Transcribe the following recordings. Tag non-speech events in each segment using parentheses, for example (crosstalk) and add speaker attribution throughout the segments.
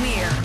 Speaker 1: Mir.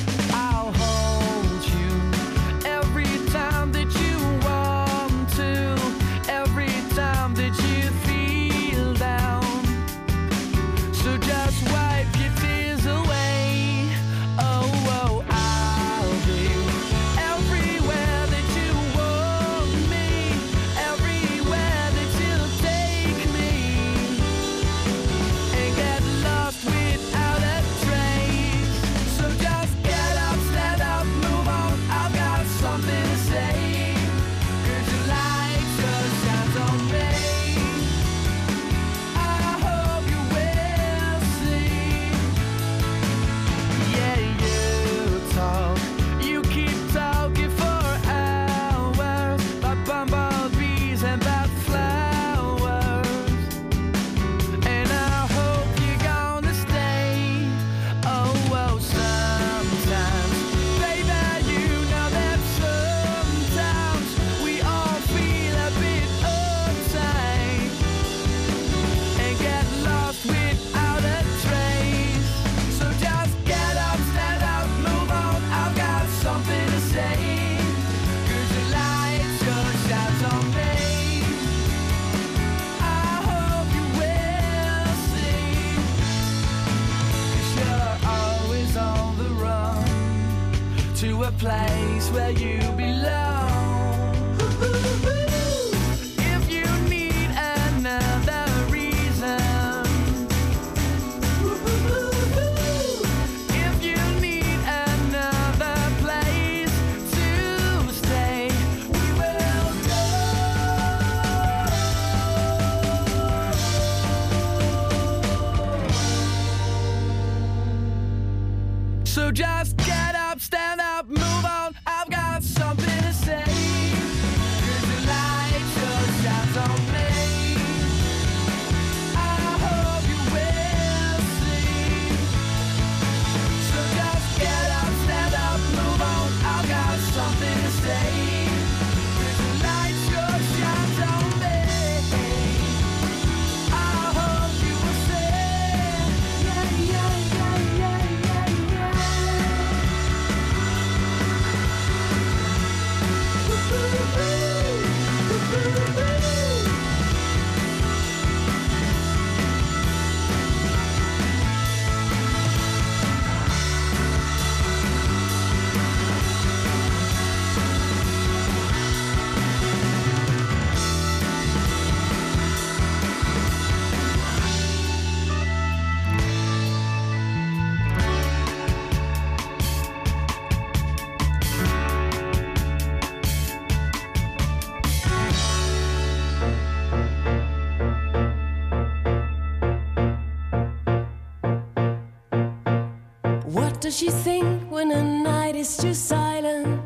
Speaker 1: does she think when a night is too silent?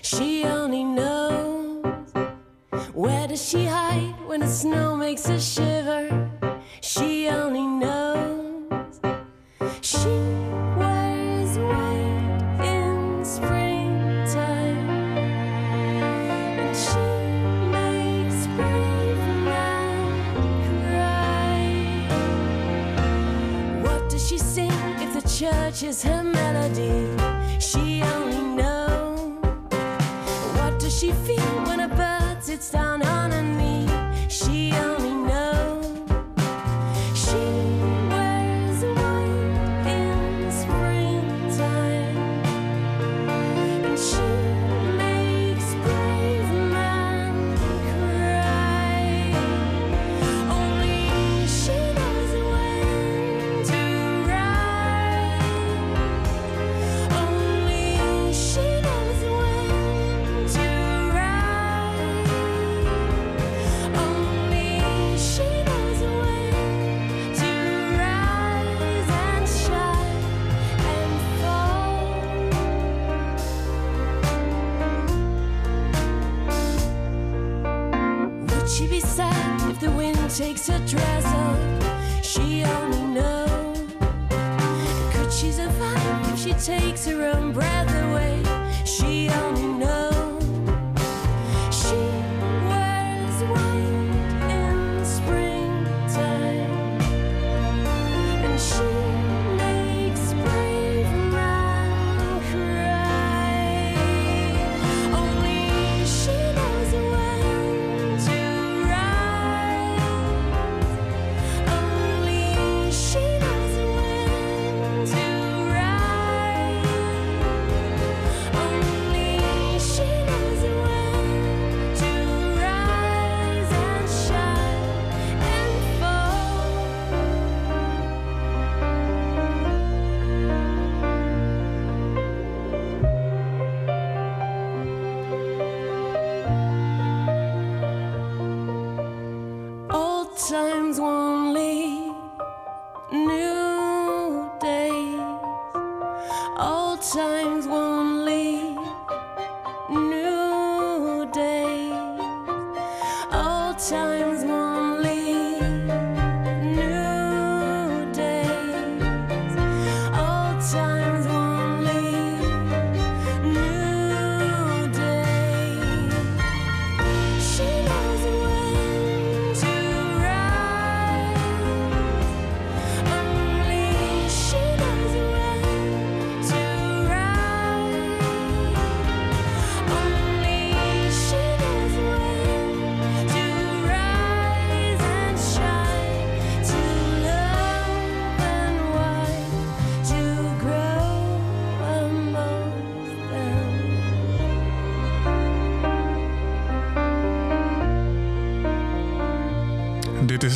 Speaker 1: She only knows. Where does she hide when the snow makes her shiver? She only knows. She wears white in springtime, and she makes brave men cry. What does she sing if the church is her?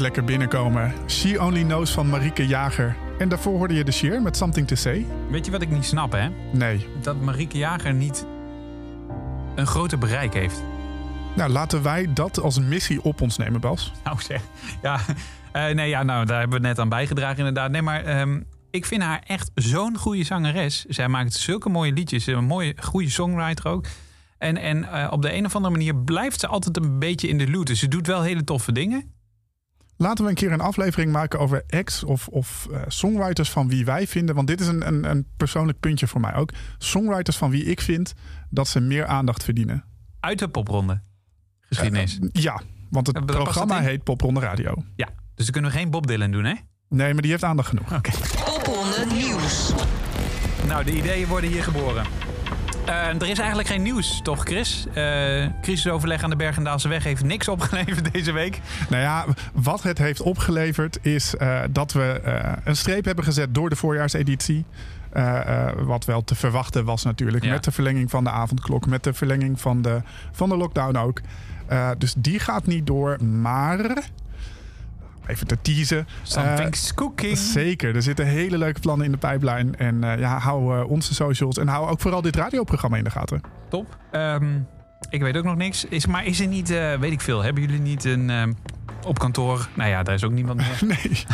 Speaker 2: Lekker binnenkomen. She Only Knows van Marieke Jager. En daarvoor hoorde je de Sheer met Something to Say.
Speaker 3: Weet je wat ik niet snap, hè?
Speaker 2: Nee.
Speaker 3: Dat Marieke Jager niet een groter bereik heeft.
Speaker 2: Nou, laten wij dat als missie op ons nemen, Bas.
Speaker 3: Nou zeg, ja, eh, nee, ja, nou, daar hebben we net aan bijgedragen inderdaad. Nee, maar ehm, ik vind haar echt zo'n goede zangeres. Zij maakt zulke mooie liedjes, een mooie, goede songwriter ook. En, en eh, op de een of andere manier blijft ze altijd een beetje in de loot. Dus ze doet wel hele toffe dingen.
Speaker 2: Laten we een keer een aflevering maken over acts of, of eh, songwriters van wie wij vinden. Want dit is een, een, een persoonlijk puntje voor mij ook. Songwriters van wie ik vind dat ze meer aandacht verdienen.
Speaker 3: Uit de popronde. Geschiedenis.
Speaker 2: Ja, want het programma
Speaker 3: het
Speaker 2: heet Popronde Radio.
Speaker 3: ja, dus dan kunnen we geen Bob Dylan doen, hè?
Speaker 2: Nee, maar die heeft aandacht genoeg.
Speaker 4: Popronde Nieuws.
Speaker 3: Nou, de ideeën worden hier geboren. Eh, er is eigenlijk geen nieuws, toch Chris? Eh, crisisoverleg aan de Bergendaalse weg heeft niks opgeleverd (laughs) deze week.
Speaker 2: Nou ja, wat het heeft opgeleverd is eh, dat we een streep hebben gezet door de voorjaarseditie. Wat wel te verwachten was natuurlijk.
Speaker 3: Ja.
Speaker 2: Met de verlenging van de avondklok. Met de verlenging van de, van de lockdown ook. Dus die gaat niet door. Maar, even te teasen.
Speaker 3: Something's cooking.
Speaker 2: Zeker, er zitten hele leuke plannen in de pijplijn. En eh, ja, hou eh, onze socials en hou ook vooral dit radioprogramma in de gaten.
Speaker 3: Top. Ehm, ik weet ook nog niks. Is, maar is er niet, eh, weet ik veel, hebben jullie niet een ehm, op kantoor? Nou ja, daar is ook niemand meer. (laughs)
Speaker 2: Nee.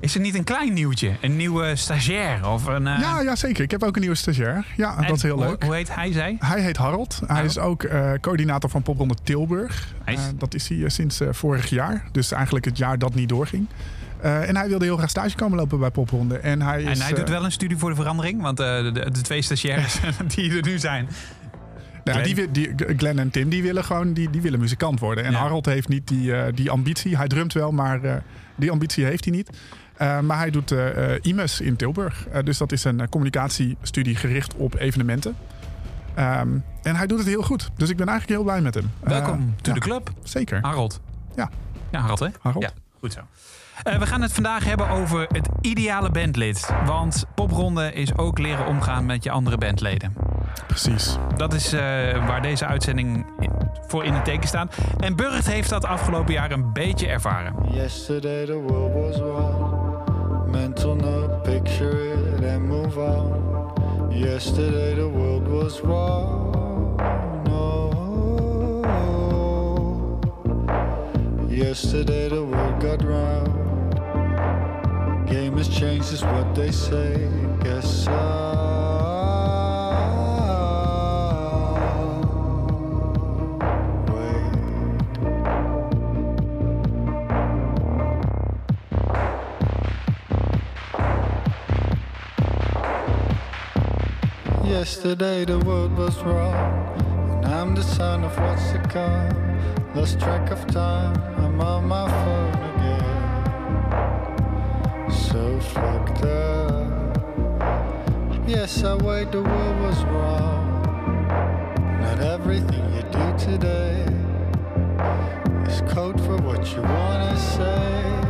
Speaker 3: Is er niet een klein nieuwtje? Een nieuwe stagiair? Of een, eh,
Speaker 2: Ja, ja, zeker. Ik heb ook een nieuwe stagiair. Ja,
Speaker 3: en
Speaker 2: dat is heel
Speaker 3: hoe-
Speaker 2: leuk.
Speaker 3: Hoe heet hij, zij?
Speaker 2: Hij heet Harold. Hij
Speaker 3: Harold.
Speaker 2: is ook eh, coördinator van Popronde Tilburg.
Speaker 3: Nice.
Speaker 2: Eh, dat is hij sinds vorig jaar. Dus eigenlijk het jaar dat niet doorging. En hij wilde heel graag stage komen lopen bij Popronde. En hij, is,
Speaker 3: En hij doet wel een studie voor de verandering, want de, twee stagiairs (laughs) (laughs) die er nu zijn.
Speaker 2: nou,
Speaker 3: Glenn.
Speaker 2: die, die, Glenn en Tim die willen gewoon die, die willen muzikant worden. En
Speaker 3: Ja.
Speaker 2: Harold heeft niet die, die ambitie. Hij drumt wel, maar die ambitie heeft hij niet. Eh, maar hij doet eh eh, IMES in Tilburg. Dus dat is een communicatiestudie gericht op evenementen. Ehm, en hij doet het heel goed. Dus ik ben eigenlijk heel blij met hem.
Speaker 3: Welkom to
Speaker 2: ja,
Speaker 3: the club,
Speaker 2: Zeker.
Speaker 3: Harold.
Speaker 2: Ja.
Speaker 3: Ja, Harold hè?
Speaker 2: Harold.
Speaker 3: Ja, goed zo. Eh, we gaan het vandaag hebben over het ideale bandlid. Want popronde is ook leren omgaan met je andere bandleden.
Speaker 2: Precies.
Speaker 3: Dat is eh, waar deze uitzending in- voor in het teken staat. En Burgt heeft dat afgelopen jaar een beetje ervaren.
Speaker 5: Yesterday the world was one mental note, picture it and move on. Yesterday the world was one. No. Oh. Yesterday the world got round. Game has changed, is what they say. Guess I'll Yesterday the world was wrong, and I'm the son of what's to come. Lost track of time, I'm on my phone again. So fucked up. Yes, I wait, the world was wrong. Not everything you do today is code for what you wanna say.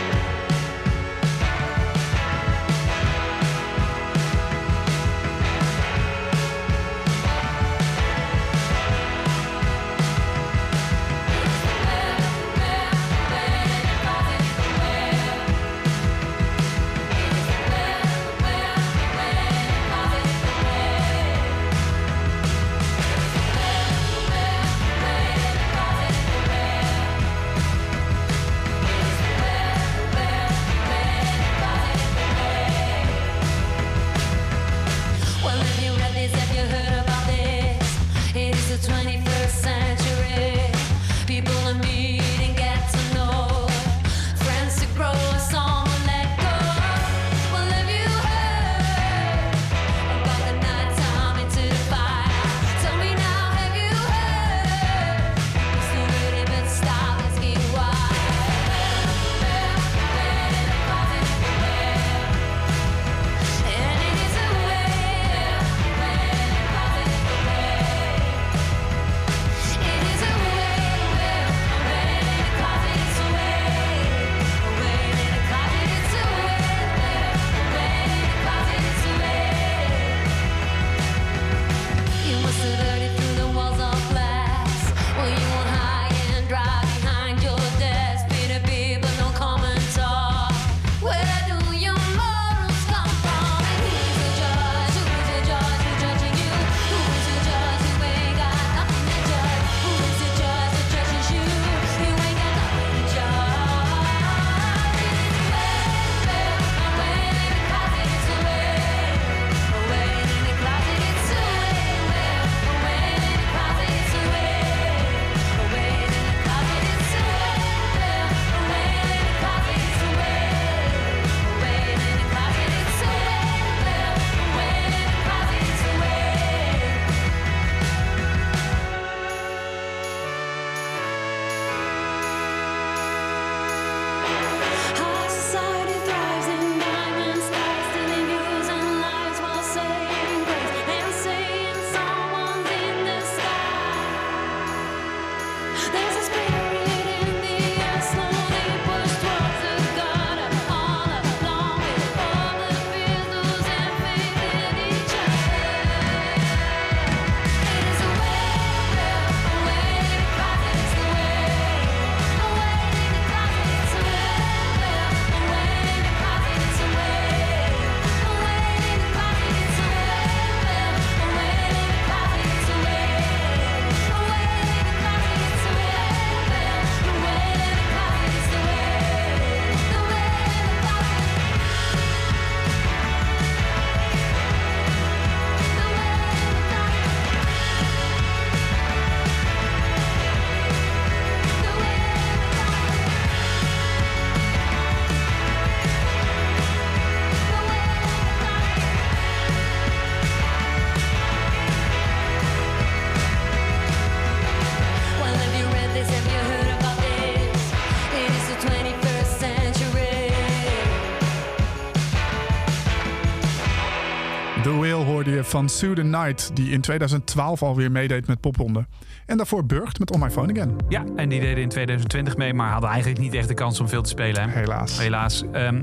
Speaker 2: Van Sue the Knight, die in 2012 alweer meedeed met popronde. En daarvoor Burgt met On My Phone Again.
Speaker 3: Ja, en die deden in 2020 mee, maar hadden eigenlijk niet echt de kans om veel te spelen. Hè?
Speaker 2: Helaas.
Speaker 3: Helaas. Ehm,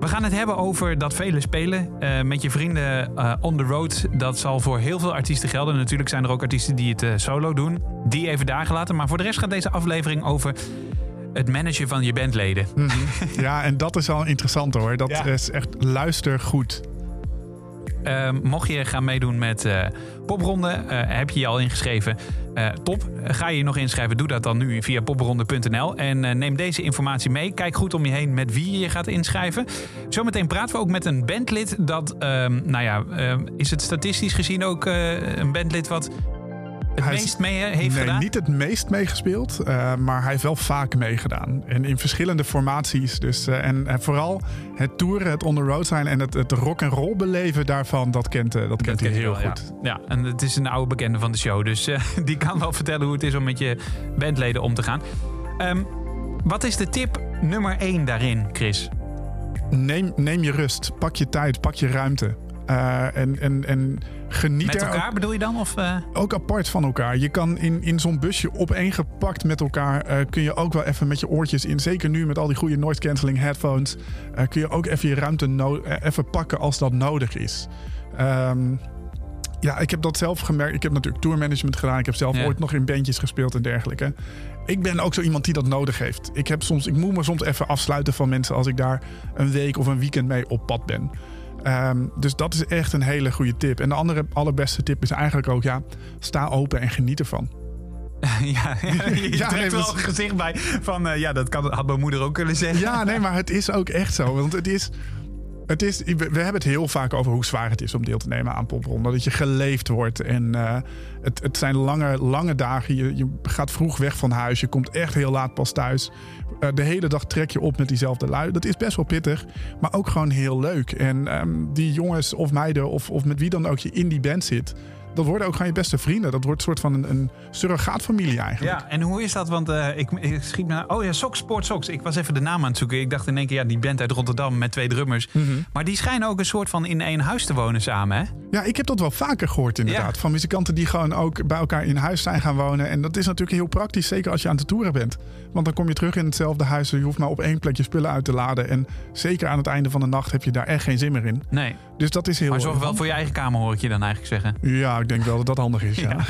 Speaker 3: we gaan het hebben over dat vele spelen eh, met je vrienden eh, on the road. Dat zal voor heel veel artiesten gelden. Natuurlijk zijn er ook artiesten die het eh, solo doen. Die even daar gelaten. Maar voor de rest gaat deze aflevering over het managen van je bandleden.
Speaker 2: Ja, en dat is al interessant hoor. Dat
Speaker 3: Ja.
Speaker 2: is echt luister goed.
Speaker 3: Ehm, mocht je gaan meedoen met eh, popronde, eh, heb je je al ingeschreven? Eh, top. Ga je je nog inschrijven? Doe dat dan nu via popronde.nl. En neem deze informatie mee. Kijk goed om je heen met wie je je gaat inschrijven. Zometeen praten we ook met een bandlid. Dat, ehm, nou ja, ehm, is het statistisch gezien ook een bandlid wat het
Speaker 2: Hij is-
Speaker 3: meest mee heeft
Speaker 2: nee,
Speaker 3: gedaan?
Speaker 2: niet het meest meegespeeld, eh, maar hij heeft wel vaak meegedaan. En in verschillende formaties. Dus, eh, en, en vooral het toeren, het on the road zijn en het, het rock and roll beleven daarvan, dat kent, eh, dat kent hij heel
Speaker 3: wel,
Speaker 2: goed.
Speaker 3: Ja. en het is een oude bekende van de show. Dus (laughs) die kan wel vertellen hoe het is om met je bandleden om te gaan. Ehm, wat is de tip nummer 1 daarin, Chris?
Speaker 2: Neem, neem je rust, pak je tijd, pak je ruimte. Eh, en, en, en geniet
Speaker 3: Met
Speaker 2: er ook-
Speaker 3: elkaar bedoel je dan? Of, eh?
Speaker 2: ook apart van elkaar. Je kan in, in zo'n busje opeengepakt met elkaar... eh, kun je ook wel even met je oortjes in... zeker nu met al die goede noise cancelling headphones... kun je ook even je ruimte no- even pakken als dat nodig is. Ehm, ja, ik heb dat zelf gemerkt. Ik heb natuurlijk tourmanagement gedaan. Ik heb zelf
Speaker 3: Ja.
Speaker 2: ooit nog in bandjes gespeeld en dergelijke. Ik ben ook zo iemand die dat nodig heeft. Ik, heb soms, ik moet me soms even afsluiten van mensen... als ik daar een week of een weekend mee op pad ben. Ehm, dus dat is echt een hele goede tip. En de andere allerbeste tip is eigenlijk ook... ja, sta open en geniet ervan. (laughs)
Speaker 3: ja, ja, (laughs) je
Speaker 2: Ja, nee,
Speaker 3: wel een gezicht bij van... eh, ja, dat kan, had mijn moeder ook kunnen zeggen.
Speaker 2: Ja, nee, maar het is ook echt zo. Want het is... Het is, we hebben het heel vaak over hoe zwaar het is om deel te nemen aan popronde. Dat je geleefd wordt. En eh, het, het zijn lange, lange dagen. Je, je gaat vroeg weg van huis. Je komt echt heel laat pas thuis. Eh, de hele dag trek je op met diezelfde lui. Dat is best wel pittig. Maar ook gewoon heel leuk. En ehm, die jongens of meiden of, of met wie dan ook je in die band zit. Dat worden ook gewoon je beste vrienden. Dat wordt een soort van een, een surrogaatfamilie eigenlijk.
Speaker 3: Ja, en hoe is dat? Want eh, ik, ik schiet me... Oh ja, Sox Sport Sox. Ik was even de naam aan het zoeken. Ik dacht in één keer, ja, die band uit Rotterdam met twee drummers.
Speaker 2: Mhm.
Speaker 3: Maar die schijnen ook een soort van in één huis te wonen samen, hè?
Speaker 2: Ja, ik heb dat wel vaker gehoord inderdaad.
Speaker 3: Ja.
Speaker 2: Van muzikanten die gewoon ook bij elkaar in huis zijn gaan wonen. En dat is natuurlijk heel praktisch, zeker als je aan het toeren bent. Want dan kom je terug in hetzelfde huis. Je hoeft maar op één plek je spullen uit te laden. En zeker aan het einde van de nacht heb je daar echt geen zin meer in.
Speaker 3: Nee.
Speaker 2: Dus dat is heel...
Speaker 3: Maar zorg wel voor je eigen kamer, hoor ik je dan eigenlijk zeggen.
Speaker 2: Ja, ik denk wel dat dat handig is, (laughs) ja.
Speaker 3: Ja.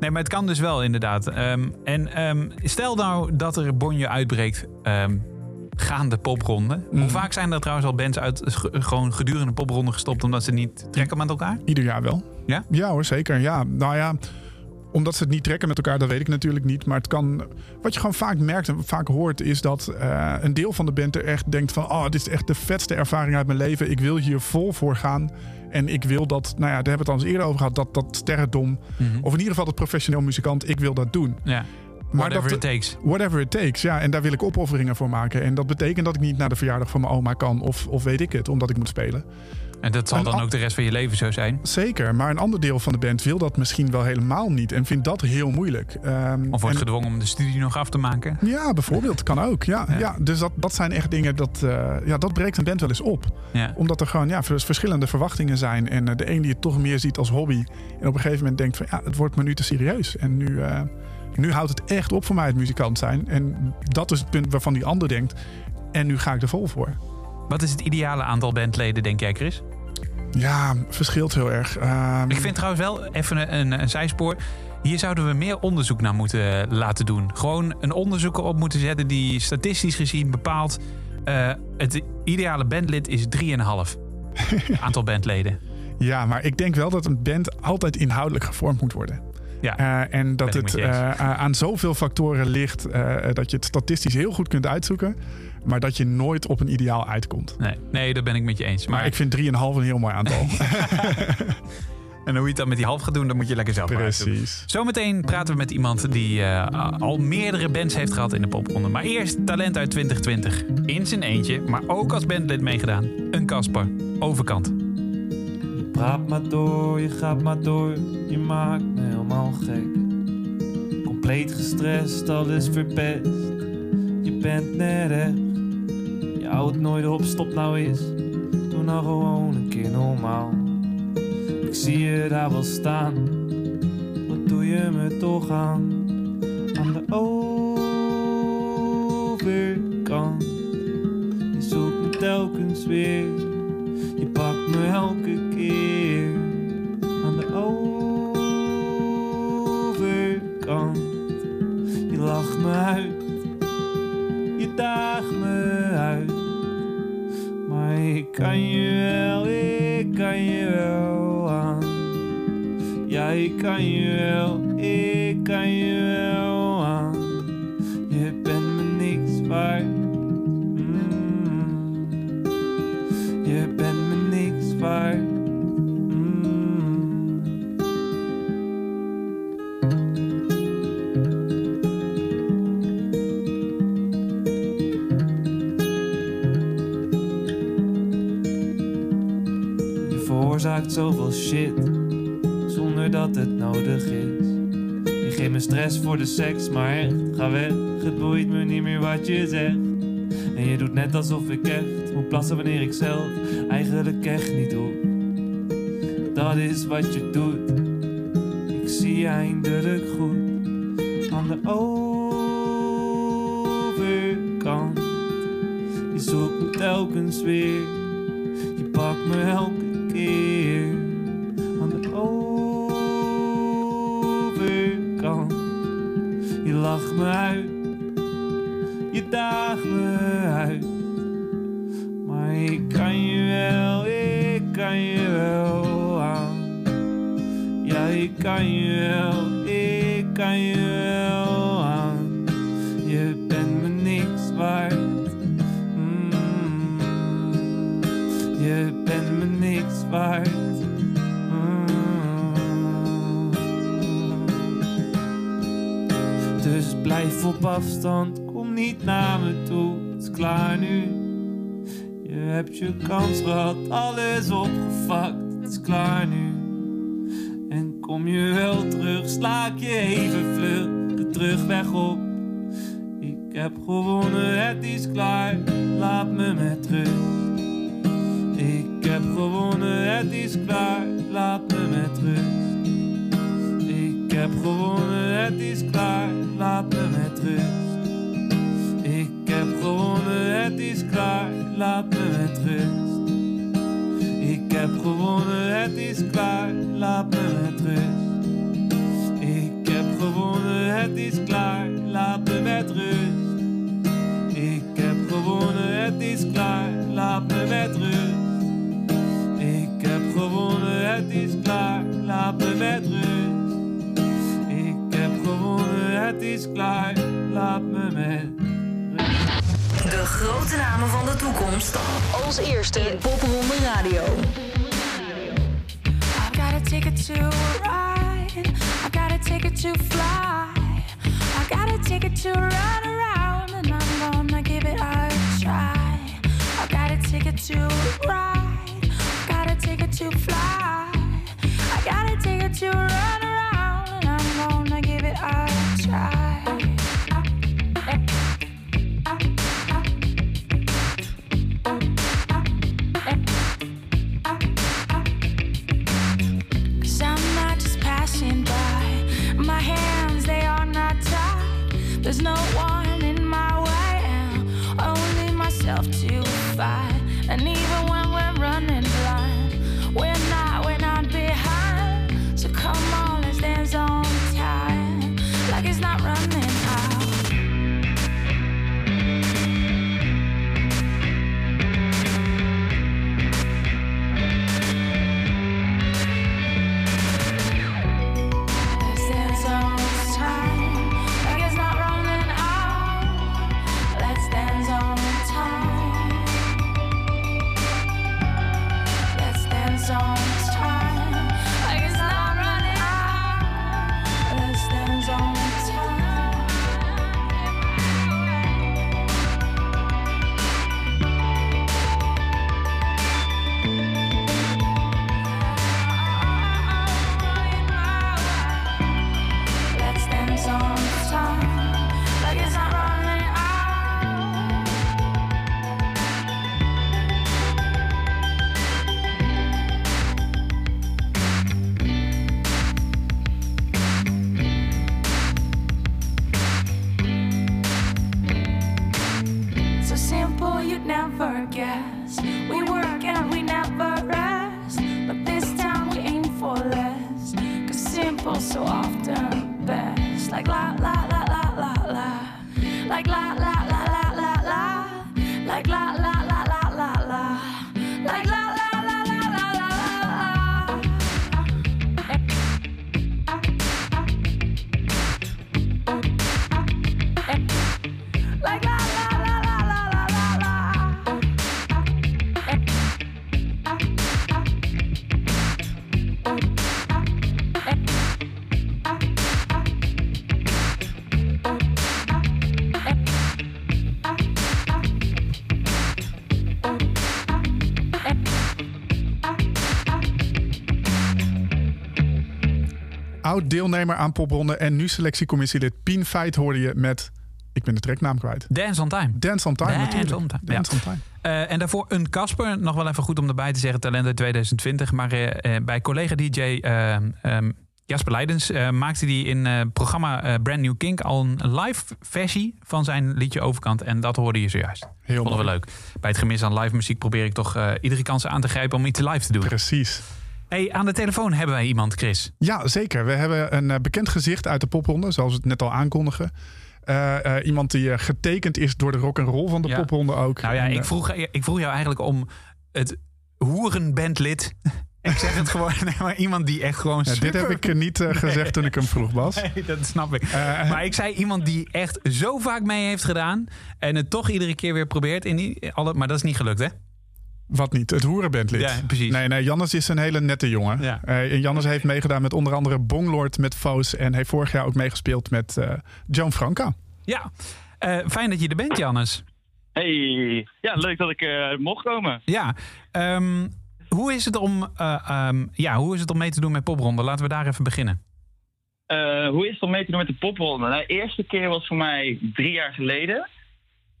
Speaker 3: Nee, maar het kan dus wel inderdaad. Ehm, en ehm, stel nou dat er een bonje uitbreekt ehm, gaande popronde. Hoe
Speaker 2: Mhm.
Speaker 3: vaak zijn er trouwens al bands uit ge- gewoon gedurende popronde gestopt omdat ze niet trekken met elkaar?
Speaker 2: Ieder jaar wel.
Speaker 3: Ja?
Speaker 2: Ja hoor, zeker. Ja, nou ja, omdat ze het niet trekken met elkaar, dat weet ik natuurlijk niet. Maar het kan, wat je gewoon vaak merkt en vaak hoort, is dat eh, een deel van de band er echt denkt van... oh, dit is echt de vetste ervaring uit mijn leven. Ik wil hier vol voor gaan. En ik wil dat, nou ja, daar hebben we het al eens eerder over gehad... dat, dat sterrendom,
Speaker 3: Mhm.
Speaker 2: of in ieder geval dat professioneel muzikant, ik wil dat doen.
Speaker 3: Ja.
Speaker 2: Maar
Speaker 3: Whatever
Speaker 2: dat,
Speaker 3: it takes.
Speaker 2: Whatever it takes, ja. En daar wil ik opofferingen voor maken. En dat betekent dat ik niet naar de verjaardag van mijn oma kan... of, of weet ik het, omdat ik moet spelen.
Speaker 3: En dat zal
Speaker 2: Een
Speaker 3: dan
Speaker 2: an-
Speaker 3: ook de rest van je leven zo zijn.
Speaker 2: Zeker, maar een ander deel van de band wil dat misschien wel helemaal niet. En vindt dat heel moeilijk. Ehm,
Speaker 3: Of wordt
Speaker 2: en-
Speaker 3: gedwongen om de studie nog af te maken.
Speaker 2: Ja, bijvoorbeeld. Kan ook. Ja,
Speaker 3: Ja.
Speaker 2: ja. dus dat, dat zijn echt dingen dat, eh, ja, dat breekt een band wel eens op.
Speaker 3: Ja.
Speaker 2: Omdat er gewoon ja, vers- verschillende verwachtingen zijn. En eh, de een die het toch meer ziet als hobby. En op een gegeven moment denkt van ja, het wordt me nu te serieus. En nu, eh, nu houdt het echt op voor mij het muzikant zijn. En dat is het punt waarvan die ander denkt. En nu ga ik er vol voor.
Speaker 3: Wat is het ideale aantal bandleden, denk jij, Chris?
Speaker 2: Ja, verschilt heel erg. Ehm,
Speaker 3: Ik vind trouwens wel even een, een, een zijspoor. Hier zouden we meer onderzoek naar moeten laten doen. Gewoon een onderzoeker op moeten zetten die statistisch gezien bepaalt. eh, het ideale bandlid is 3,5 (laughs) aantal bandleden.
Speaker 2: Ja, maar ik denk wel dat een band altijd inhoudelijk gevormd moet worden.
Speaker 3: Ja,
Speaker 2: Eh, en dat het eh, aan zoveel factoren ligt eh, dat je het statistisch heel goed kunt uitzoeken, maar dat je nooit op een ideaal uitkomt.
Speaker 3: nee, nee, dat ben ik met je eens.
Speaker 2: Maar,
Speaker 3: Maar,
Speaker 2: ik vind 3,5 een heel mooi aantal. (laughs) (laughs)
Speaker 3: en hoe je het dan met die half gaat doen, dat moet je lekker zelf maar uitzoeken.
Speaker 2: Precies.
Speaker 3: Zometeen praten we met iemand die al meerdere bands heeft gehad in de popronde. Maar eerst talent uit 2020. In zijn eentje, maar ook als bandlid meegedaan. Een Kasper. Overkant.
Speaker 6: Praat maar door, je gaat maar door, je maakt me helemaal gek. Compleet gestrest, alles verpest. Je bent net echt, je houdt nooit op, stop nou eens. Doe nou gewoon een keer normaal. Ik zie je daar wel staan. Wat doe je me toch aan? Aan de overkant. Je zoekt me telkens weer. Je pakt me wanneer ik zelf eigenlijk echt niet hoef. Dat is wat je doet. Dus blijf op afstand, kom niet naar me toe. Het is klaar nu. Je hebt je kans gehad, alles opgevakt. Het is klaar nu. En kom je wel terug, sla ik je even vlug de terugweg op. Ik heb gewonnen, het is klaar, laat me met rust. Ik heb gewonnen, het is klaar, laat me met rust. Heb gewonnen, het is klaar, laat me met rust. Ik heb gewonnen, het is klaar, laat me met rust. Ik heb gewonnen, het is klaar, laat me met rust. Ik heb gewonnen, het is klaar, laat me met rust. Ik heb gewonnen, het is klaar, laat me met rust. Ik heb gewonnen, het is klaar, laat me met rust. Is klaar, laat me met
Speaker 7: De grote namen van de toekomst. Als eerste in Popronde Radio.
Speaker 8: I gotta take it to a ride. I gotta take it to fly. I gotta take it to run around, and I'm gonna give it a try. I gotta take it to ride. I gotta take it to fly. I gotta take it to There's no one in my way, only myself to fight. And even when
Speaker 2: Oud-deelnemer aan popronde en nu selectiecommissielid Pien Feit hoorde je met... Ik ben de treknaam kwijt.
Speaker 3: Dance on Time.
Speaker 2: Dance on Time
Speaker 3: Dance
Speaker 2: natuurlijk.
Speaker 3: on Time,
Speaker 2: Dance
Speaker 3: ja.
Speaker 2: on Time.
Speaker 3: Eh, en daarvoor een Casper. Nog wel even goed om erbij te zeggen. Talent uit 2020. Maar eh, eh, bij collega-dj ehm, ehm, Jasper Leidens maakte hij in het programma Brand New Kink al een live versie van zijn liedje Overkant. En dat hoorde je zojuist.
Speaker 2: Heel
Speaker 3: Vonden we leuk. Bij het gemis aan live muziek probeer ik toch iedere kans aan te grijpen om iets live te doen.
Speaker 2: Precies.
Speaker 3: Hey, aan de telefoon hebben wij iemand, Chris.
Speaker 2: Ja, zeker. We hebben een eh, bekend gezicht uit de popronde, zoals we het net al aankondigen. Eh, eh, iemand die getekend is door de rock and roll van de
Speaker 3: Ja.
Speaker 2: popronde ook.
Speaker 3: Nou ja,
Speaker 2: En,
Speaker 3: ik vroeg, ik vroeg jou eigenlijk om het hoerenbandlid. (laughs) ik zeg het gewoon, (laughs) nee, maar iemand die echt gewoon
Speaker 2: ja, dit heb ik niet gezegd toen ik hem vroeg, Bas. (laughs)
Speaker 3: Nee, dat snap ik. Maar ik zei iemand die echt zo vaak mee heeft gedaan. En het toch iedere keer weer probeert. In die, alle, maar dat is niet gelukt, hè?
Speaker 2: Wat niet? Het hoerenbandlid.
Speaker 3: Ja, precies.
Speaker 2: Nee, nee, Jannes is een hele nette jongen.
Speaker 3: Ja.
Speaker 2: Eh, en Jannes heeft meegedaan met onder andere Bonglord met Foos. En heeft vorig jaar ook meegespeeld met eh Joan Franca.
Speaker 3: Ja. Eh, fijn dat je er bent, Jannes.
Speaker 9: Hey, ja, leuk dat ik eh, mocht komen.
Speaker 3: Ja. ehm, hoe, is het om, eh, ehm, ja, hoe is het om mee te doen met Popronde? Laten we daar even beginnen.
Speaker 9: Eh, hoe is het om mee te doen met de popronde? Nou, de eerste keer was voor mij drie jaar geleden.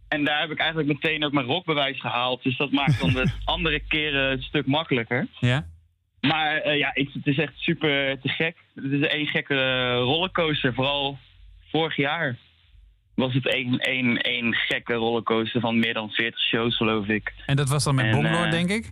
Speaker 9: En daar heb ik eigenlijk meteen ook mijn rockbewijs gehaald. Dus dat maakt dan de (laughs) andere keren een stuk makkelijker.
Speaker 3: Ja?
Speaker 9: Maar eh, ja, ik, het is echt super te gek. Het is één gekke rollercoaster. Vooral vorig jaar was het één, één, één gekke rollercoaster van meer dan 40 shows, geloof ik.
Speaker 3: En dat was dan met
Speaker 9: En,
Speaker 3: Bonglord,
Speaker 9: eh,
Speaker 3: denk ik?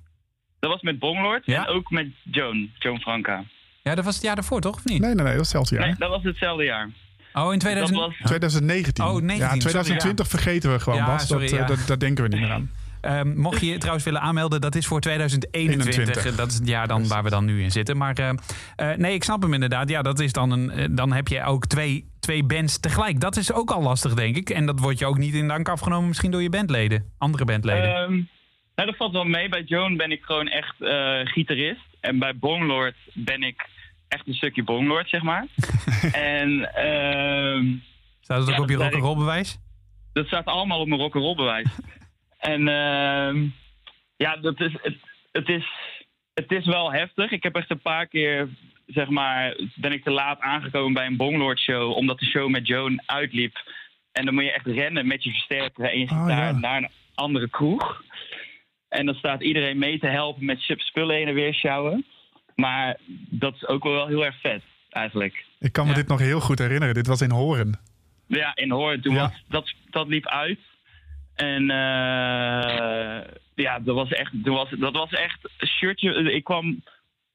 Speaker 9: Dat was met Bonglord
Speaker 3: Ja?
Speaker 9: en ook met Joan, Joan Franca.
Speaker 3: Ja, dat was het jaar daarvoor, toch? Of niet?
Speaker 2: Nee, nee, nee, dat is hetzelfde jaar.
Speaker 9: Nee, dat was hetzelfde jaar.
Speaker 3: Oh, in 2000...
Speaker 9: Dat was
Speaker 2: 2019.
Speaker 3: Oh, 19,
Speaker 2: ja,
Speaker 3: sorry,
Speaker 2: 2020 vergeten we gewoon,
Speaker 3: Ja,
Speaker 2: Bas.
Speaker 3: sorry,
Speaker 2: dat, eh,
Speaker 3: ja.
Speaker 2: dat, daar denken we niet meer aan.
Speaker 3: Ehm, mocht je je trouwens willen aanmelden, dat is voor 2021.
Speaker 2: 21.
Speaker 3: Dat is het jaar dan waar we dan nu in zitten. Maar eh, eh, nee, ik snap hem inderdaad. Ja, dat is dan een. eh, dan heb je ook twee, twee bands tegelijk. Dat is ook al lastig, denk ik. En dat wordt je ook niet in dank afgenomen, misschien door je bandleden, andere bandleden.
Speaker 9: Ehm, nou, dat valt wel mee. Bij Joan ben ik gewoon echt eh, gitarist. En bij Bonglord ben ik echt een stukje Bonglord, zeg maar. (laughs) en ehm,
Speaker 3: Staat het ook
Speaker 9: ja,
Speaker 3: op je rock'n'roll bewijs?
Speaker 9: dat staat allemaal op mijn rock'n'roll bewijs. (laughs) en ehm, ja, dat is, het, het, is, het is wel heftig. Ik heb echt een paar keer, zeg maar, ben ik te laat aangekomen bij een Bonglord show. Omdat de show met Joan uitliep. En dan moet je echt rennen met je versterker en je
Speaker 2: Oh, ja.
Speaker 9: naar een andere kroeg. En dan staat iedereen mee te helpen met spullen heen en weer sjouwen. Maar dat is ook wel heel erg vet, eigenlijk.
Speaker 2: Ik kan me
Speaker 3: Ja.
Speaker 2: dit nog heel goed herinneren. Dit was in Horen.
Speaker 9: Ja, in Hoorn. Toen
Speaker 2: Ja.
Speaker 9: was, dat, dat liep uit. En eh, ja, dat was echt, dat was, dat was echt een shirtje. Ik kwam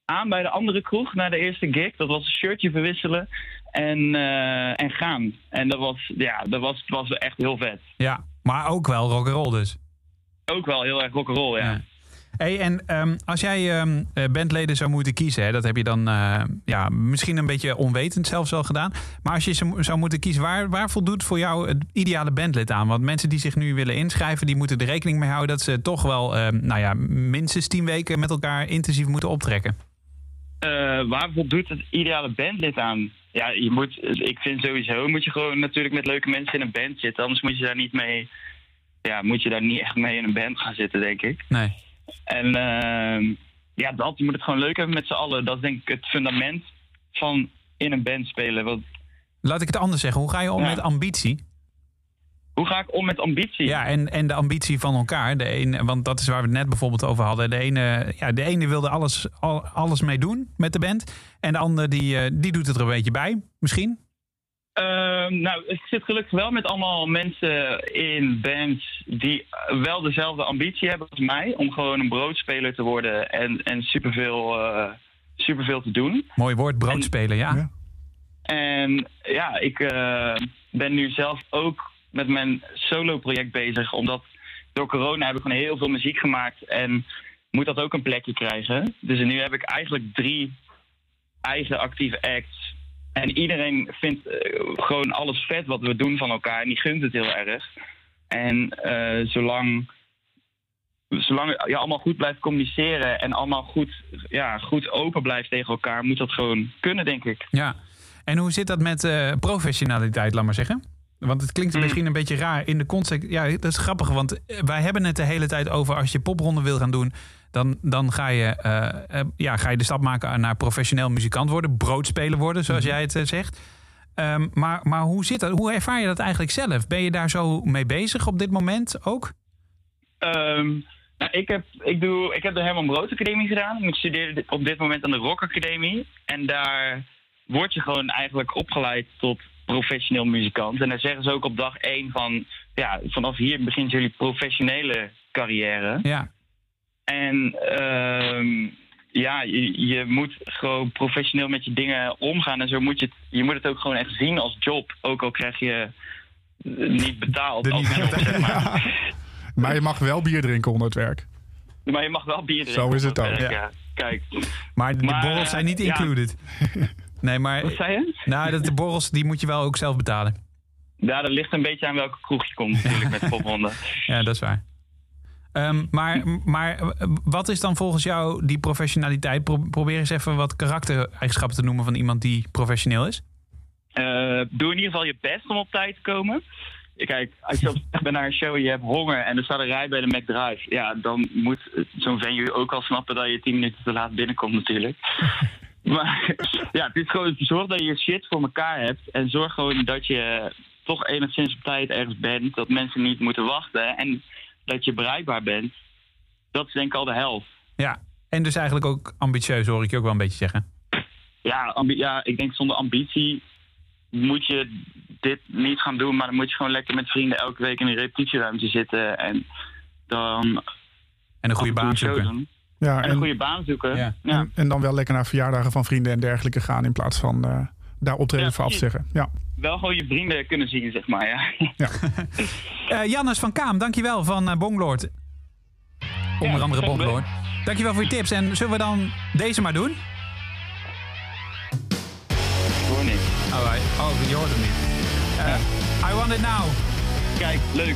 Speaker 9: aan bij de andere kroeg na de eerste gig. Dat was een shirtje verwisselen en, eh, en gaan. En dat was, ja, dat was, was echt heel vet.
Speaker 3: Ja, maar ook wel rock'n'roll dus.
Speaker 9: Ook wel heel erg rock'n'roll, ja.
Speaker 3: Ja. Hey, en ehm, als jij ehm, eh, bandleden zou moeten kiezen, hè, dat heb je dan eh, ja, misschien een beetje onwetend zelfs al gedaan. Maar als je ze zou moeten kiezen, waar, waar voldoet voor jou het ideale bandlid aan? Want mensen die zich nu willen inschrijven, die moeten er rekening mee houden dat ze toch wel ehm, nou ja, minstens tien weken met elkaar intensief moeten optrekken.
Speaker 9: Eh, waar voldoet het ideale bandlid aan? Ja, je moet, ik vind sowieso moet je gewoon natuurlijk met leuke mensen in een band zitten. Anders moet je daar niet mee, ja, moet je daar niet echt mee in een band gaan zitten, denk ik.
Speaker 3: Nee.
Speaker 9: En ehm, ja, dat, je moet het gewoon leuk hebben met z'n allen. Dat is denk ik het fundament van in een band spelen. Want,
Speaker 3: Laat ik het anders zeggen. Hoe ga je om
Speaker 9: Ja.
Speaker 3: met ambitie?
Speaker 9: hoe ga ik om met ambitie?
Speaker 3: Ja, en, en de ambitie van elkaar. De ene, want dat is waar we het net bijvoorbeeld over hadden. De ene, ja, de ene wilde alles, al- alles mee doen met de band. En de ander die, eh, die doet het er een beetje bij, misschien.
Speaker 9: Ehm, nou, ik zit gelukkig wel met allemaal mensen in bands die wel dezelfde ambitie hebben als mij. Om gewoon een broodspeler te worden en, en superveel, eh, superveel te doen.
Speaker 3: Mooi woord, broodspelen, ja.
Speaker 2: Ja.
Speaker 9: En ja, ik eh, ben nu zelf ook met mijn solo-project bezig. Omdat door corona heb ik gewoon heel veel muziek gemaakt. En moet dat ook een plekje krijgen. Dus nu heb ik eigenlijk drie eigen actieve acts. En iedereen vindt eh, gewoon alles vet wat we doen van elkaar. En die gunt het heel erg. En eh, zolang, zolang je allemaal goed blijft communiceren... en allemaal goed, ja, goed open blijft tegen elkaar... moet dat gewoon kunnen, denk ik.
Speaker 3: Ja. En hoe zit dat met eh, professionaliteit, laat maar zeggen? Want het klinkt
Speaker 9: Hmm.
Speaker 3: misschien een beetje raar in de context. Ja, dat is grappig, want eh, wij hebben het de hele tijd over als je popronde wil gaan doen, dan, dan ga, je, eh, eh, ja, ga je de stap maken naar professioneel muzikant worden, broodspeler worden, zoals
Speaker 9: Hmm.
Speaker 3: jij het zegt. Ehm, maar, maar hoe zit dat? Hoe ervaar je dat eigenlijk zelf? Ben je daar zo mee bezig op dit moment ook?
Speaker 9: Ehm, nou, ik, heb, ik, doe, ik heb de Herman Brood Academie gedaan. Ik studeer op dit moment aan de Rock Academie. En daar word je gewoon eigenlijk opgeleid tot professioneel muzikant. En daar zeggen ze ook op dag één van... Ja, vanaf hier begint jullie professionele carrière.
Speaker 3: Ja,
Speaker 9: En ehm, ja, je, je moet gewoon professioneel met je dingen omgaan. En zo moet je het, je moet het ook gewoon echt zien als job. Ook al krijg je eh, niet betaald.
Speaker 2: De
Speaker 9: als
Speaker 2: niet-
Speaker 9: job, (laughs) zeg maar.
Speaker 2: Ja. Maar je mag wel bier drinken onder het werk.
Speaker 9: Maar je mag wel bier drinken.
Speaker 2: Zo is het ook,
Speaker 3: ja.
Speaker 9: Kijk,
Speaker 3: maar de
Speaker 9: Maar,
Speaker 3: borrels zijn niet
Speaker 9: ja. (laughs)
Speaker 3: Nee, maar
Speaker 9: wat zei je?
Speaker 3: nou, dat- de borrels die moet je wel ook zelf betalen.
Speaker 9: Ja, dat ligt een beetje aan welke kroeg je komt natuurlijk met (laughs) popronde.
Speaker 3: Ja, dat is waar. Ehm, maar, maar wat is dan volgens jou die professionaliteit? Pro- probeer eens even wat karaktereigenschappen te noemen van iemand die professioneel is.
Speaker 9: Eh, doe in ieder geval je best om op tijd te komen. Kijk, als je op weg bent naar een show en je hebt honger en er staat een rij bij de McDrive, ja, dan moet zo'n venue ook al snappen dat je tien minuten te laat binnenkomt natuurlijk. Maar (laughs) ja, het is gewoon zorg dat je shit voor elkaar hebt en zorg gewoon dat je toch enigszins op tijd ergens bent, dat mensen niet moeten wachten en dat je bereikbaar bent. Dat is denk ik al de helft.
Speaker 3: Ja, en dus eigenlijk ook ambitieus hoor ik je ook wel een beetje zeggen.
Speaker 9: ja, ja, ik denk zonder ambitie moet je dit niet gaan doen. Maar dan moet je gewoon lekker met vrienden elke week in een repetitieruimte zitten. En dan
Speaker 3: En een goede baan zoeken.
Speaker 9: doen.
Speaker 2: Ja,
Speaker 9: En een
Speaker 2: en,
Speaker 9: goede baan zoeken.
Speaker 3: Ja.
Speaker 9: Ja.
Speaker 2: en, en dan wel lekker naar verjaardagen van vrienden en dergelijke gaan in plaats van eh, daar optreden
Speaker 9: Ja,
Speaker 2: voor af te
Speaker 9: precies.
Speaker 2: zeggen. Ja,
Speaker 9: Wel gewoon je vrienden kunnen zien, zeg maar. Ja. (laughs) (laughs)
Speaker 3: Eh, Jannes van Kaam, dankjewel van eh, Bonglord. Onder
Speaker 9: Ja,
Speaker 3: andere Bonglord. Dankjewel voor je tips. En zullen we dan deze maar doen?
Speaker 9: Hoor niet.
Speaker 3: Oh, oh je hoort hem niet. Eh, I want it now.
Speaker 9: Kijk, leuk.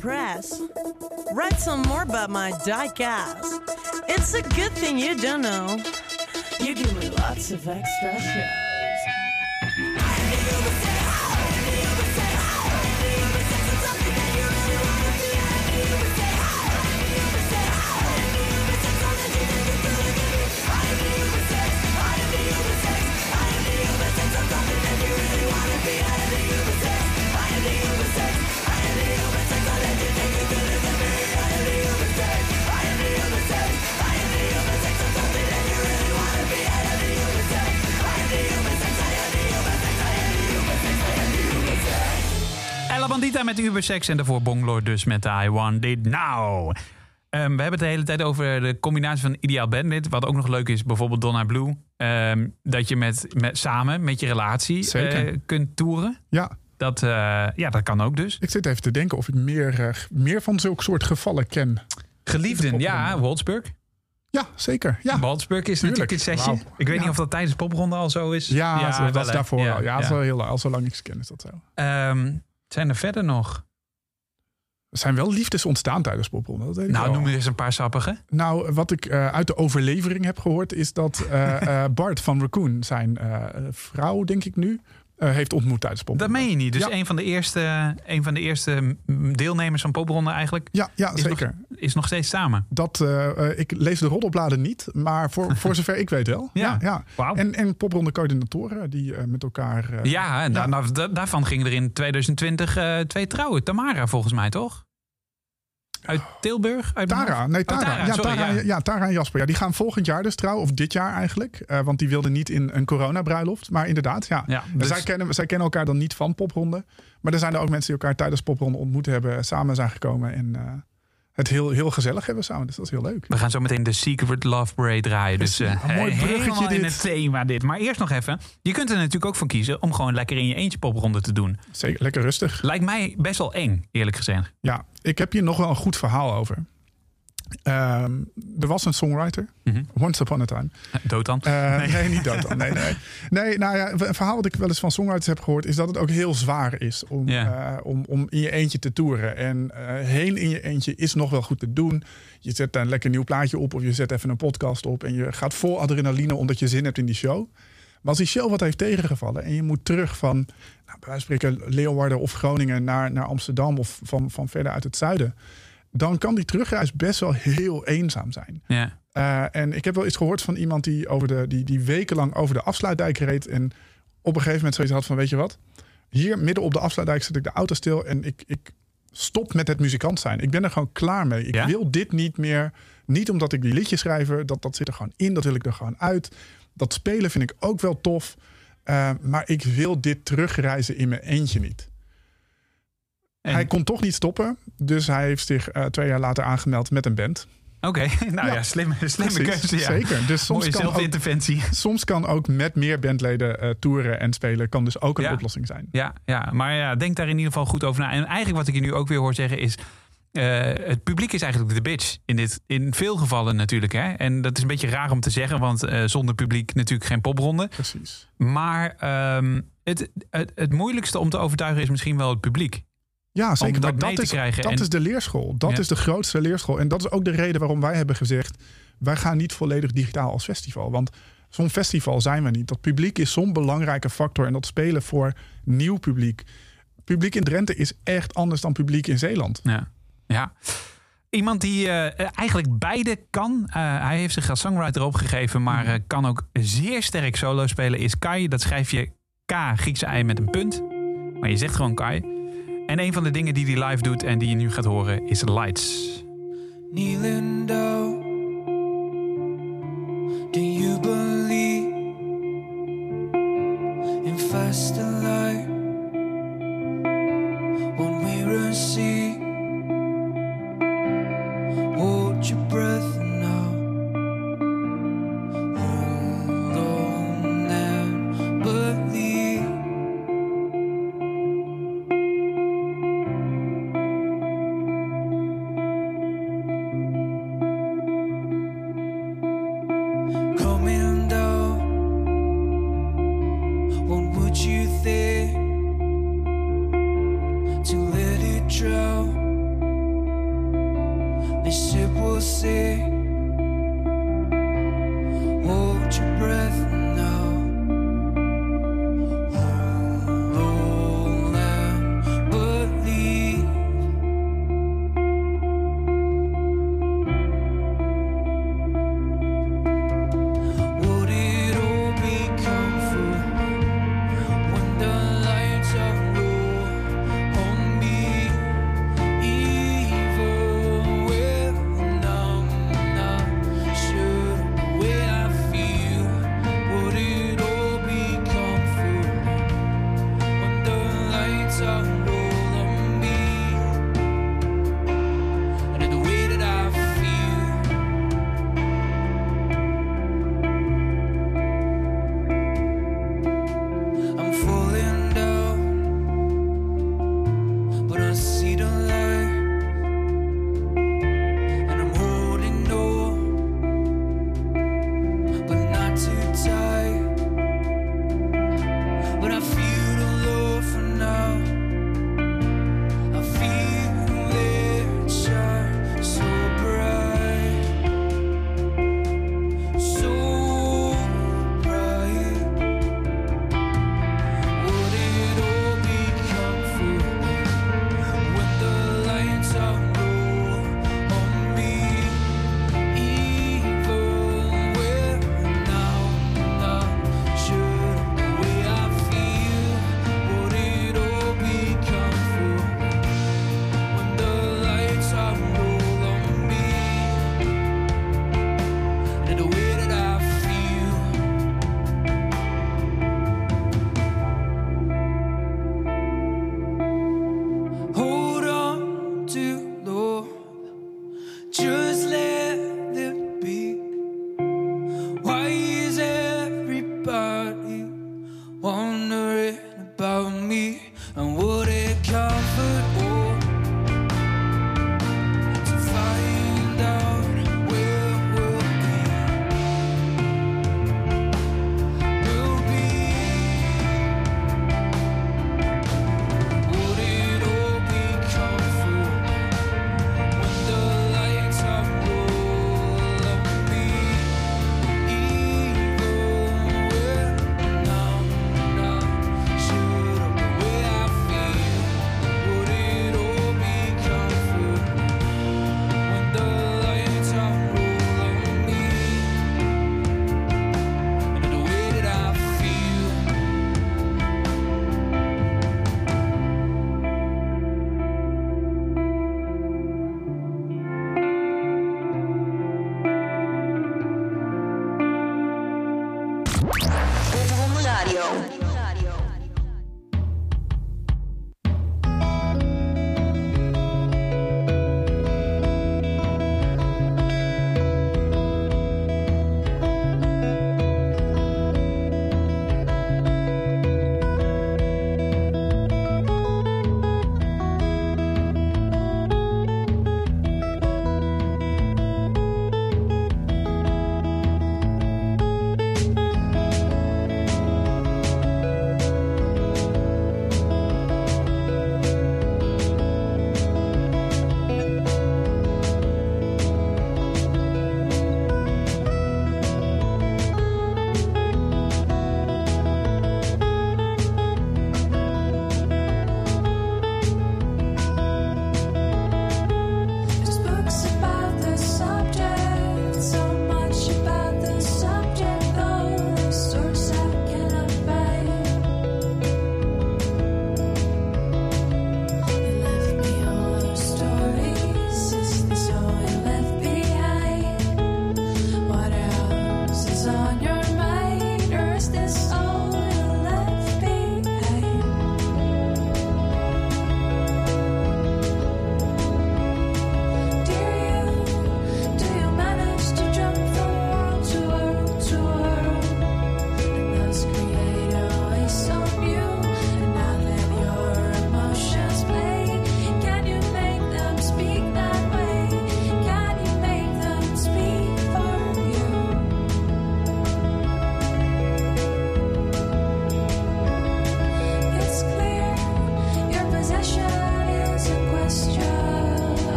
Speaker 1: Press. Write some more about my ass. It's a good thing you don't know. You give me lots of extra shows.
Speaker 3: Ubersex en daarvoor Bonglord dus met I Want It Now. Ehm, we hebben het de hele tijd over de combinatie van ideaal bandlid. Wat ook nog leuk is, bijvoorbeeld Donna Blue. ehm, dat je met, met, samen met je relatie eh, kunt toeren.
Speaker 2: Ja,
Speaker 3: Dat, eh, ja, dat kan ook dus.
Speaker 2: ik zit even te denken of ik meer, eh, meer van zulke soort gevallen ken.
Speaker 3: Geliefden, ja, Wolfsburg.
Speaker 2: Ja, zeker. Ja,
Speaker 3: Wolfsburg is
Speaker 2: Tuurlijk.
Speaker 3: natuurlijk een sessie. Ik weet
Speaker 2: Ja.
Speaker 3: niet of dat tijdens de popronde al zo is.
Speaker 2: ja, dat
Speaker 3: wel,
Speaker 2: was daarvoor al. Ja, dat is
Speaker 3: ja.
Speaker 2: wel heel lang. Al zolang ik ze ken is dat zo.
Speaker 3: Ehm, zijn er verder nog?
Speaker 2: Er zijn wel liefdes ontstaan tijdens popronde. Dat weet ik
Speaker 3: Nou,
Speaker 2: wel.
Speaker 3: noem eens een paar sappige.
Speaker 2: Nou, wat ik eh, uit de overlevering heb gehoord... is dat eh, (laughs) eh, Bart van Raccoon, zijn vrouw, denk ik nu... eh, heeft ontmoet tijdens popronde.
Speaker 3: Dat meen je niet. Dus
Speaker 2: Ja.
Speaker 3: een, van de eerste, een van de eerste mm, deelnemers van popronde eigenlijk
Speaker 2: Ja, ja
Speaker 3: is,
Speaker 2: zeker.
Speaker 3: Nog, is nog steeds samen.
Speaker 2: Dat, eh, eh, ik lees de roddelbladen niet, maar voor, (laughs) voor zover ik weet wel.
Speaker 3: Ja.
Speaker 2: Ja, ja. En, en popronde coördinatoren die met elkaar...
Speaker 3: Ja, en da-
Speaker 2: Ja.
Speaker 3: nou, da- daarvan gingen er in 2020 eh, twee trouwen. Tamara volgens mij, toch? Uit Tilburg? Uit
Speaker 2: Tara, nee,
Speaker 3: Oh,
Speaker 2: Tara. ja,
Speaker 3: sorry,
Speaker 2: Tara,
Speaker 3: ja.
Speaker 2: ja. Tara en Jasper. Ja, die gaan volgend jaar dus trouwen, of dit jaar eigenlijk. Eh, want die wilden niet in een coronabruiloft. Maar inderdaad, ja.
Speaker 3: Ja,
Speaker 2: En
Speaker 3: dus-
Speaker 2: zij, kennen, zij kennen elkaar dan niet van popronde. Maar er zijn er ook mensen die elkaar tijdens popronde ontmoet hebben, samen zijn gekomen en eh, het heel, heel gezellig hebben samen. Dus dat is heel leuk.
Speaker 3: We gaan zo meteen de Secret Love Parade draaien. Dus eh,
Speaker 2: Een mooi bruggetje
Speaker 3: helemaal in
Speaker 2: dit.
Speaker 3: het thema dit. Maar eerst nog even. Je kunt er natuurlijk ook voor kiezen om gewoon lekker in je eentje popronde te doen.
Speaker 2: Zeker, lekker rustig.
Speaker 3: Lijkt mij best wel eng, eerlijk gezegd.
Speaker 2: Ja, ik heb hier nog wel een goed verhaal over. Ehm, er was een songwriter,
Speaker 3: Mhm.
Speaker 2: Once Upon a Time.
Speaker 3: Dood dan?
Speaker 2: Eh, nee. niet dat dan. Nee, nee. nee, nou ja, een verhaal wat ik wel eens van songwriters heb gehoord... is dat het ook heel zwaar is om, eh, om, om in je eentje te toeren. En eh, heen in je eentje is nog wel goed te doen. Je zet een lekker nieuw plaatje op of je zet even een podcast op... en je gaat vol adrenaline omdat je zin hebt in die show. Maar als die show wat heeft tegengevallen en je moet terug van... Nou, bij wijze van spreken Leeuwarden of Groningen naar, naar Amsterdam... of van, van verder uit het zuiden... dan kan die terugreis best wel heel eenzaam zijn.
Speaker 3: Ja.
Speaker 2: Uh, en ik heb wel iets gehoord van iemand die, over de, die, die wekenlang over de afsluitdijk reed. En op een gegeven moment zoiets had van, weet je wat? Hier midden op de afsluitdijk zet ik de auto stil en ik, ik stop met het muzikant zijn. Ik ben er gewoon klaar mee. Ik
Speaker 3: Ja?
Speaker 2: wil dit niet meer. Niet omdat ik die liedjes schrijver, dat, dat zit er gewoon in. Dat wil ik er gewoon uit. Dat spelen vind ik ook wel tof. Uh, maar ik wil dit terugreizen in mijn eentje niet.
Speaker 3: En-
Speaker 2: Hij kon toch niet stoppen. Dus hij heeft zich uh, twee jaar later aangemeld met een band.
Speaker 3: Oké, (laughs) nou ja,
Speaker 2: Ja.
Speaker 3: slimme, slimme
Speaker 2: Precies,
Speaker 3: keuze. Ja.
Speaker 2: Zeker. Dus soms
Speaker 3: Mooie
Speaker 2: kan, ook,
Speaker 3: zelfinterventie.
Speaker 2: soms kan ook met meer bandleden uh, toeren en spelen. Kan dus ook een
Speaker 3: Ja.
Speaker 2: oplossing zijn.
Speaker 3: Ja, ja, maar ja, denk daar in ieder geval goed over na. En eigenlijk wat ik je nu ook weer hoor zeggen is... eh, het publiek is eigenlijk de bitch in, dit, in veel gevallen natuurlijk. Hè? En dat is een beetje raar om te zeggen, want eh, zonder publiek natuurlijk geen popronde.
Speaker 2: Precies.
Speaker 3: Maar ehm, het, het, het moeilijkste om te overtuigen is misschien wel het publiek.
Speaker 2: Ja, zeker.
Speaker 3: Om dat
Speaker 2: maar dat,
Speaker 3: te
Speaker 2: is,
Speaker 3: krijgen
Speaker 2: dat
Speaker 3: en-
Speaker 2: is de leerschool. Dat
Speaker 3: Ja.
Speaker 2: is de grootste leerschool. En dat is ook de reden waarom wij hebben gezegd... wij gaan niet volledig digitaal als festival. Want zo'n festival zijn we niet. Dat publiek is zo'n belangrijke factor. En dat spelen voor nieuw publiek. Publiek in Drenthe is echt anders dan publiek in Zeeland.
Speaker 3: Ja. ja. Iemand die eh, eigenlijk beide kan. Eh, hij heeft zich als songwriter opgegeven, maar
Speaker 2: Mhm.
Speaker 3: eh, kan ook zeer sterk solo spelen. Is Kai. Dat schrijf je K, Griekse ei met een punt. Maar je zegt gewoon Kai. En een van de dingen die hij live doet en die je nu gaat horen is Lights.
Speaker 6: Kneeling do you believe in faster light? When we receive, se
Speaker 3: você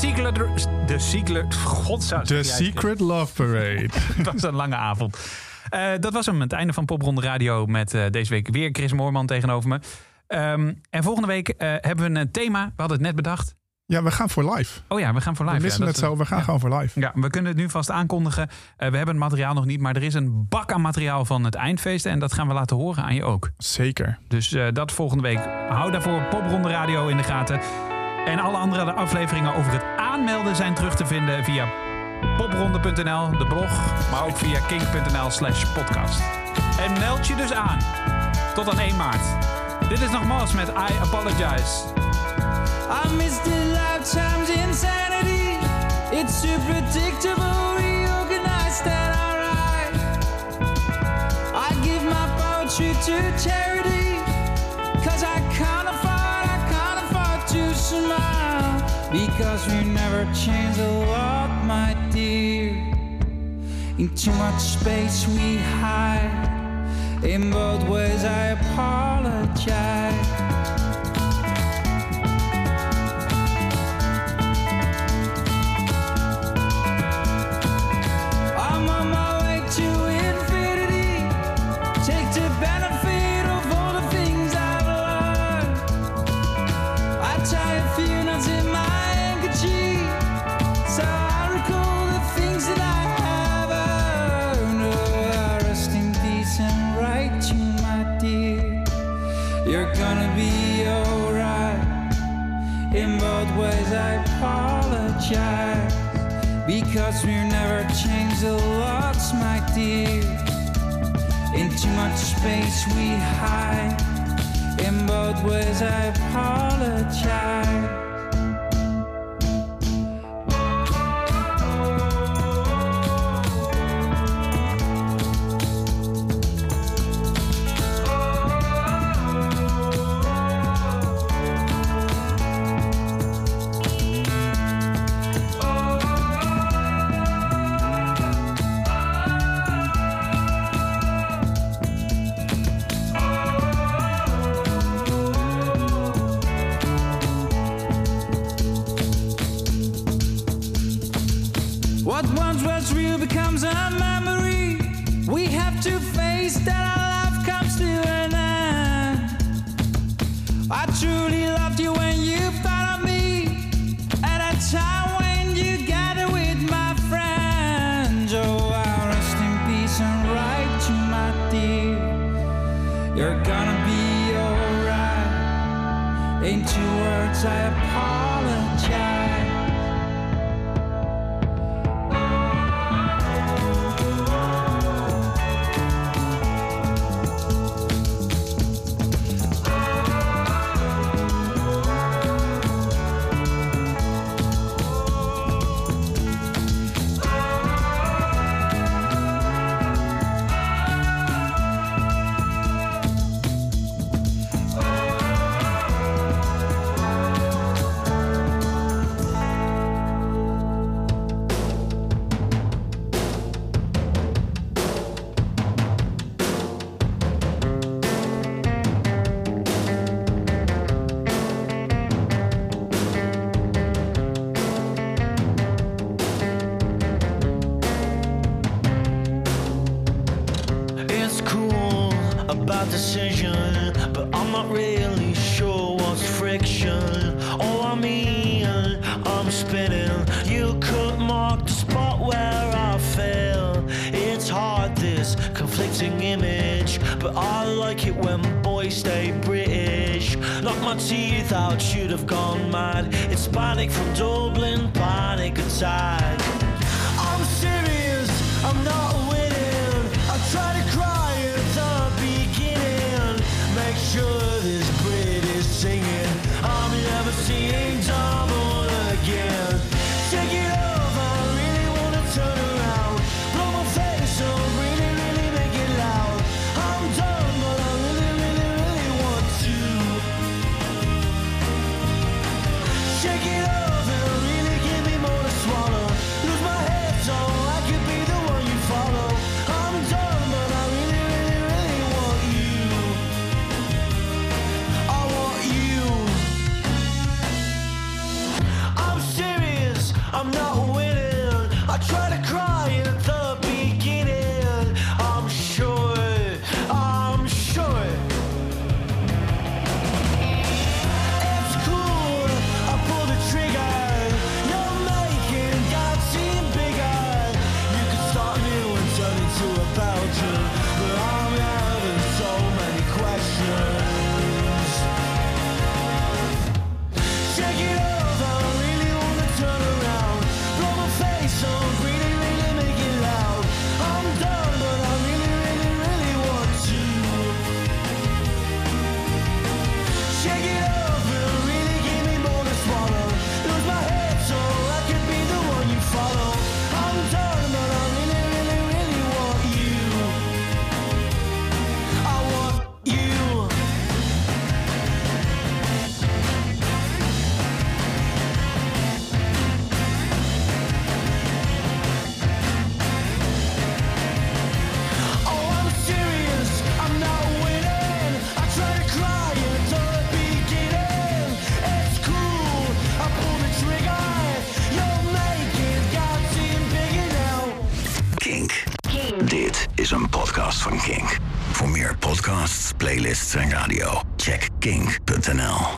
Speaker 3: Secret... The Secret...
Speaker 2: The Secret Love Parade. (laughs)
Speaker 3: Het was een lange avond. Eh, dat was hem, het einde van Popronde Radio... met eh, deze week weer Chris Moorman tegenover me. Ehm, en volgende week eh, hebben we een thema. We hadden het net bedacht.
Speaker 2: Ja, we gaan voor live.
Speaker 3: Oh ja, we gaan voor live.
Speaker 2: we missen
Speaker 3: ja,
Speaker 2: het
Speaker 3: dat-
Speaker 2: zo, we gaan
Speaker 3: ja.
Speaker 2: gewoon voor live.
Speaker 3: Ja, we kunnen het nu vast aankondigen. We hebben het materiaal nog niet, maar er is een bak aan materiaal van het eindfeest. En dat gaan we laten horen aan je ook.
Speaker 2: Zeker.
Speaker 3: Dus dat volgende week. Hou daarvoor Popronde Radio in de gaten. En alle andere afleveringen over het aanmelden zijn terug te vinden via popronde.nl, de blog, maar ook via kink.nl slash podcast. En meld je dus aan. Tot aan 1 maart. Dit is nog Moss met I Apologize.
Speaker 6: I miss the lifetime's insanity. It's too predictable, reorganized and alright. I give my poetry to charity. Cause I can't smile. Because we never change a lot, my dear. In too much space we hide. In both ways I apologize. Because we've never changed the lot, my dear. In too much space we hide. In both ways, I apologize. I apologize.